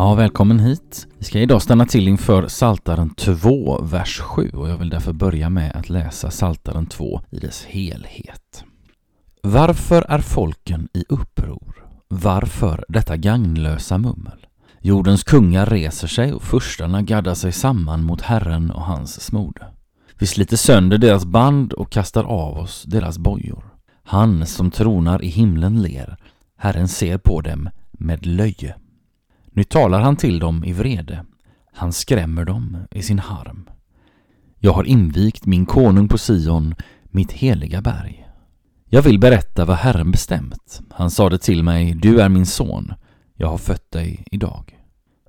Ja, välkommen hit. Vi ska idag stanna till inför Saltaren 2, vers 7 och jag vill därför börja med att läsa Saltaren 2 i dess helhet. Varför är folken i uppror? Varför detta gagnlösa mummel? Jordens kungar reser sig och furstarna gaddar sig samman mot Herren och hans smorde. Vi sliter sönder deras band och kastar av oss deras bojor. Han som tronar i himlen ler, Herren ser på dem med löje. Nu talar han till dem i vrede. Han skrämmer dem i sin harm. Jag har invigt min konung på Sion, mitt heliga berg. Jag vill berätta vad Herren bestämt. Han sade till mig, du är min son, jag har fött dig idag.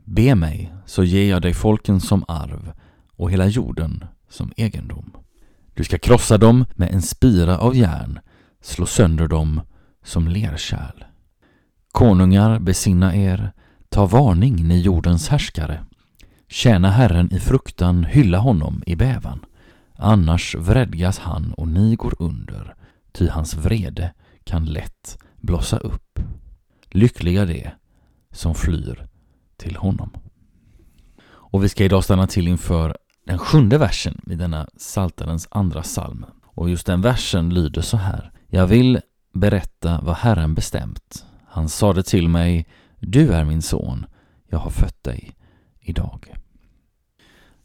Be mig, så ger jag dig folken som arv och hela jorden som egendom. Du ska krossa dem med en spira av järn, slå sönder dem som lerkärl. Konungar, besinna er, ta varning, ni jordens härskare. Tjäna Herren i fruktan, hylla honom i bävan. Annars vredgas han och ni går under, ty hans vrede kan lätt blossa upp. Lyckliga de som flyr till honom. Och vi ska idag stanna till inför den sjunde versen i denna Saltarens andra psalm. Och just den versen lyder så här. Jag vill berätta vad Herren bestämt. Han sade till mig, du är min son, jag har fött dig idag.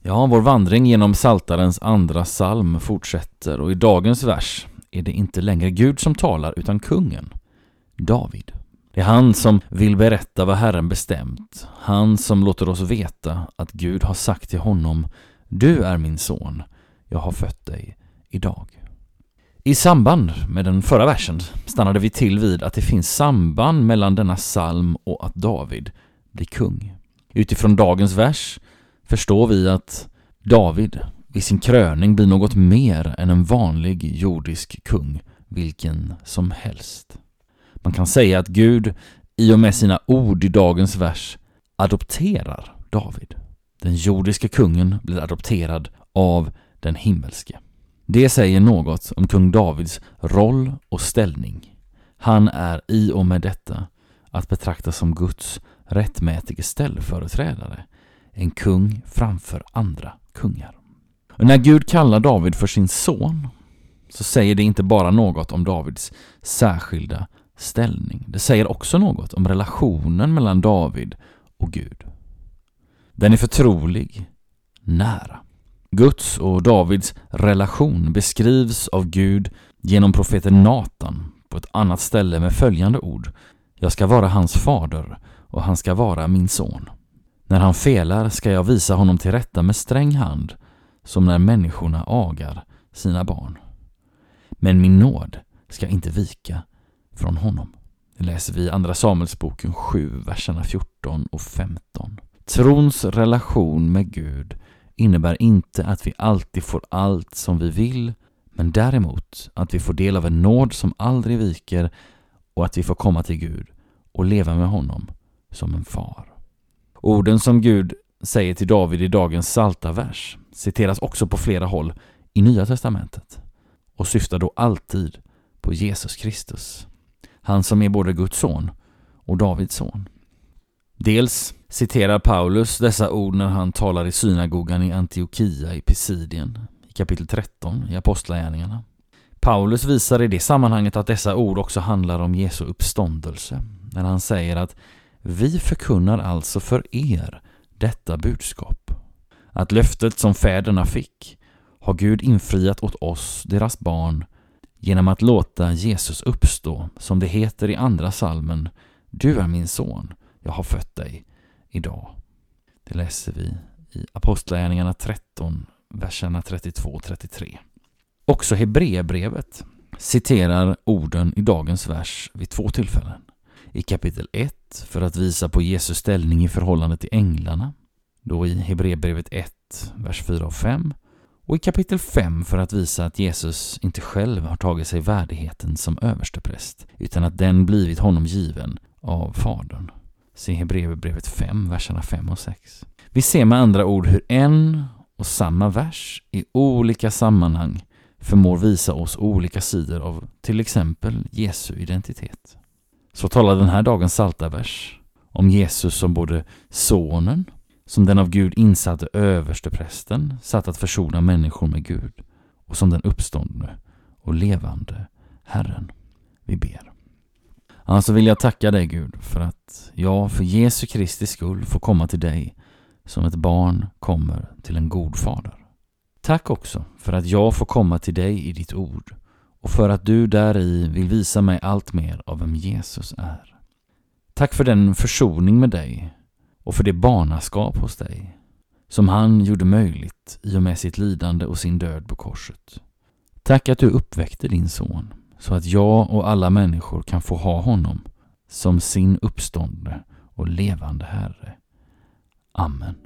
Ja, vår vandring genom Saltarens andra psalm fortsätter och i dagens vers är det inte längre Gud som talar utan kungen, David. Det är han som vill berätta vad Herren bestämt, han som låter oss veta att Gud har sagt till honom Du är min son, jag har fött dig idag. I samband med den förra versen stannade vi till vid att det finns samband mellan denna psalm och att David blir kung. Utifrån dagens vers förstår vi att David vid sin kröning blir något mer än en vanlig jordisk kung, vilken som helst. Man kan säga att Gud i och med sina ord i dagens vers adopterar David. Den jordiska kungen blir adopterad av den himmelske. Det säger något om kung Davids roll och ställning. Han är i och med detta att betrakta som Guds rättmätige ställföreträdare, en kung framför andra kungar. Och när Gud kallar David för sin son så säger det inte bara något om Davids särskilda ställning. Det säger också något om relationen mellan David och Gud. Den är förtrolig, nära. Guds och Davids relation beskrivs av Gud genom profeten Natan på ett annat ställe med följande ord. Jag ska vara hans fader och han ska vara min son. När han felar ska jag visa honom till rätta med sträng hand som när människorna agar sina barn. Men min nåd ska inte vika från honom. Det läser vi i Andra Samuelsboken 7, verserna 14 och 15. Trons relation med Gud innebär inte att vi alltid får allt som vi vill, men däremot att vi får del av en nåd som aldrig viker och att vi får komma till Gud och leva med honom som en far. Orden som Gud säger till David i dagens salta vers citeras också på flera håll i Nya Testamentet och syftar då alltid på Jesus Kristus. Han som är både Guds son och Davids son. Dels citerar Paulus dessa ord när han talar i synagogan i Antiochia i Pisidien i kapitel 13 i Apostlagärningarna. Paulus visar i det sammanhanget att dessa ord också handlar om Jesu uppståndelse när han säger att vi förkunnar alltså för er detta budskap. Att löftet som fäderna fick har Gud infriat åt oss, deras barn, genom att låta Jesus uppstå, som det heter i andra salmen Du är min son, jag har fött dig idag. Det läser vi i Apostlagärningarna 13, verserna 32 och 33. Också Hebreerbrevet citerar orden i dagens vers vid två tillfällen. I kapitel 1 för att visa på Jesus ställning i förhållande till änglarna, då i Hebreerbrevet 1, vers 4 och 5 och i kapitel 5 för att visa att Jesus inte själv har tagit sig värdigheten som överstepräst utan att den blivit honom given av Fadern. Se Hebreerbrevet 5, verserna 5 och 6. Vi ser med andra ord hur en och samma vers i olika sammanhang förmår visa oss olika sidor av till exempel Jesu identitet. Så talar den här dagens saltavers om Jesus som både Sonen, som den av Gud insatte översteprästen, satt att försona människor med Gud, och som den uppståndne och levande Herren. Vi ber. Alltså vill jag tacka dig Gud för att jag för Jesu Kristi skull får komma till dig som ett barn kommer till en god fader. Tack också för att jag får komma till dig i ditt ord och för att du där i vill visa mig allt mer av vem Jesus är. Tack för den försoning med dig och för det barnaskap hos dig som han gjorde möjligt i och med sitt lidande och sin död på korset. Tack att du uppväckte din son så att jag och alla människor kan få ha honom som sin uppståndne och levande Herre. Amen.